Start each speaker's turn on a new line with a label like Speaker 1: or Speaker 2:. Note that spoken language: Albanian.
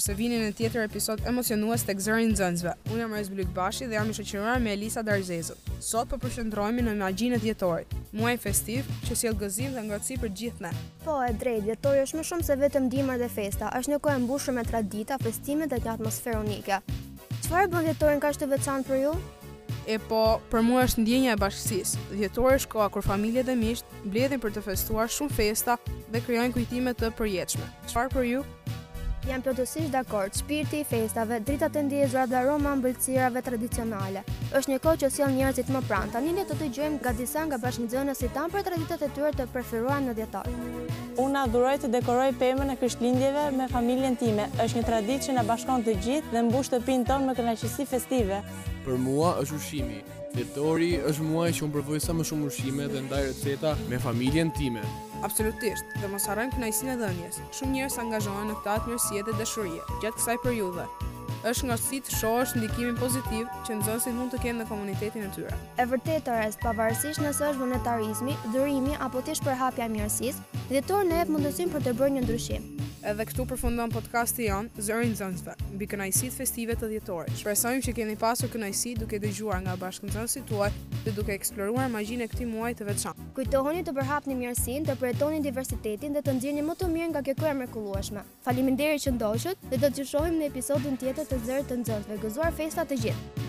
Speaker 1: se vini në një tjetër episod emocionues tek Zëri i Nxënësve. Unë jam Rez Bylykbashi dhe jam i shoqëruar me Elisa Darzezën. Sot po përqendrohemi në magjinë e dhjetorit, muaj festiv që sjell gëzim dhe ngrohtësi për gjithë ne.
Speaker 2: Po, e drejtë, dhjetori është më shumë se vetëm dimër dhe festa, është një kohë e mbushur me tradita, festime dhe një atmosferë unike. Çfarë bën dhjetorin kaq të veçantë për ju?
Speaker 1: E po, për mua është ndjenja e bashkësisë. Dhjetori është koha kur familjet dhe miqtë mblidhen për të festuar shumë festa dhe krijojnë kujtime të përjetshme. Çfarë për ju?
Speaker 2: Jam plotësisht dakord, shpirti i festave, dritat e ndjezura dhe aroma e ëmbëlsirave tradicionale. Është një kohë që sjell njerëzit më pranë. Tani le të dëgjojmë nga disa nga bashkënxënësit tanë për traditat e tyre të preferuara në dhjetor.
Speaker 3: Unë adhuroj të dekoroj pemën e Krishtlindjeve me familjen time. Është një traditë që na bashkon të gjithë dhe mbush shtëpinë tonë me kënaqësi festive.
Speaker 4: Për mua është ushqimi, Dhjetori është muaj që unë provoj sa më shumë ushqime dhe ndaj receta me familjen time.
Speaker 1: Absolutisht, dhe mos harrojmë kënaqësinë e dhënies. Shumë njerëz angazhohen në akte mirësie dhe dashurie gjatë kësaj periudhe. Është nxitëse të shohësh ndikimin pozitiv që nxënësit mund të kenë në komunitetin e tyre.
Speaker 2: E vërtetë është, pavarësisht nëse është vullnetarizmi, dhurimi apo thjesht përhapja e mirësisë, Dhjetori na jep mundësinë për të bërë një ndryshim.
Speaker 1: Edhe këtu përfundon podcasti jonë, Zëri i Nxënësve, mbi kënaqësitë festive të dhjetorit. Shpresojmë që keni pasur kënaqësi duke dëgjuar nga bashkënxënësit tuaj dhe duke eksploruar magjinë e këtij muaji të veçantë.
Speaker 2: Kujtohuni të përhapni mirësinë, të përjetoni diversitetin dhe të nxirrni më të mirën nga kjo kohë e mrekullueshme. Faleminderit që ndoqët dhe do t'ju shohim në episodin tjetër të Zërit të Nxënësve. Gëzuar festa të gjithë!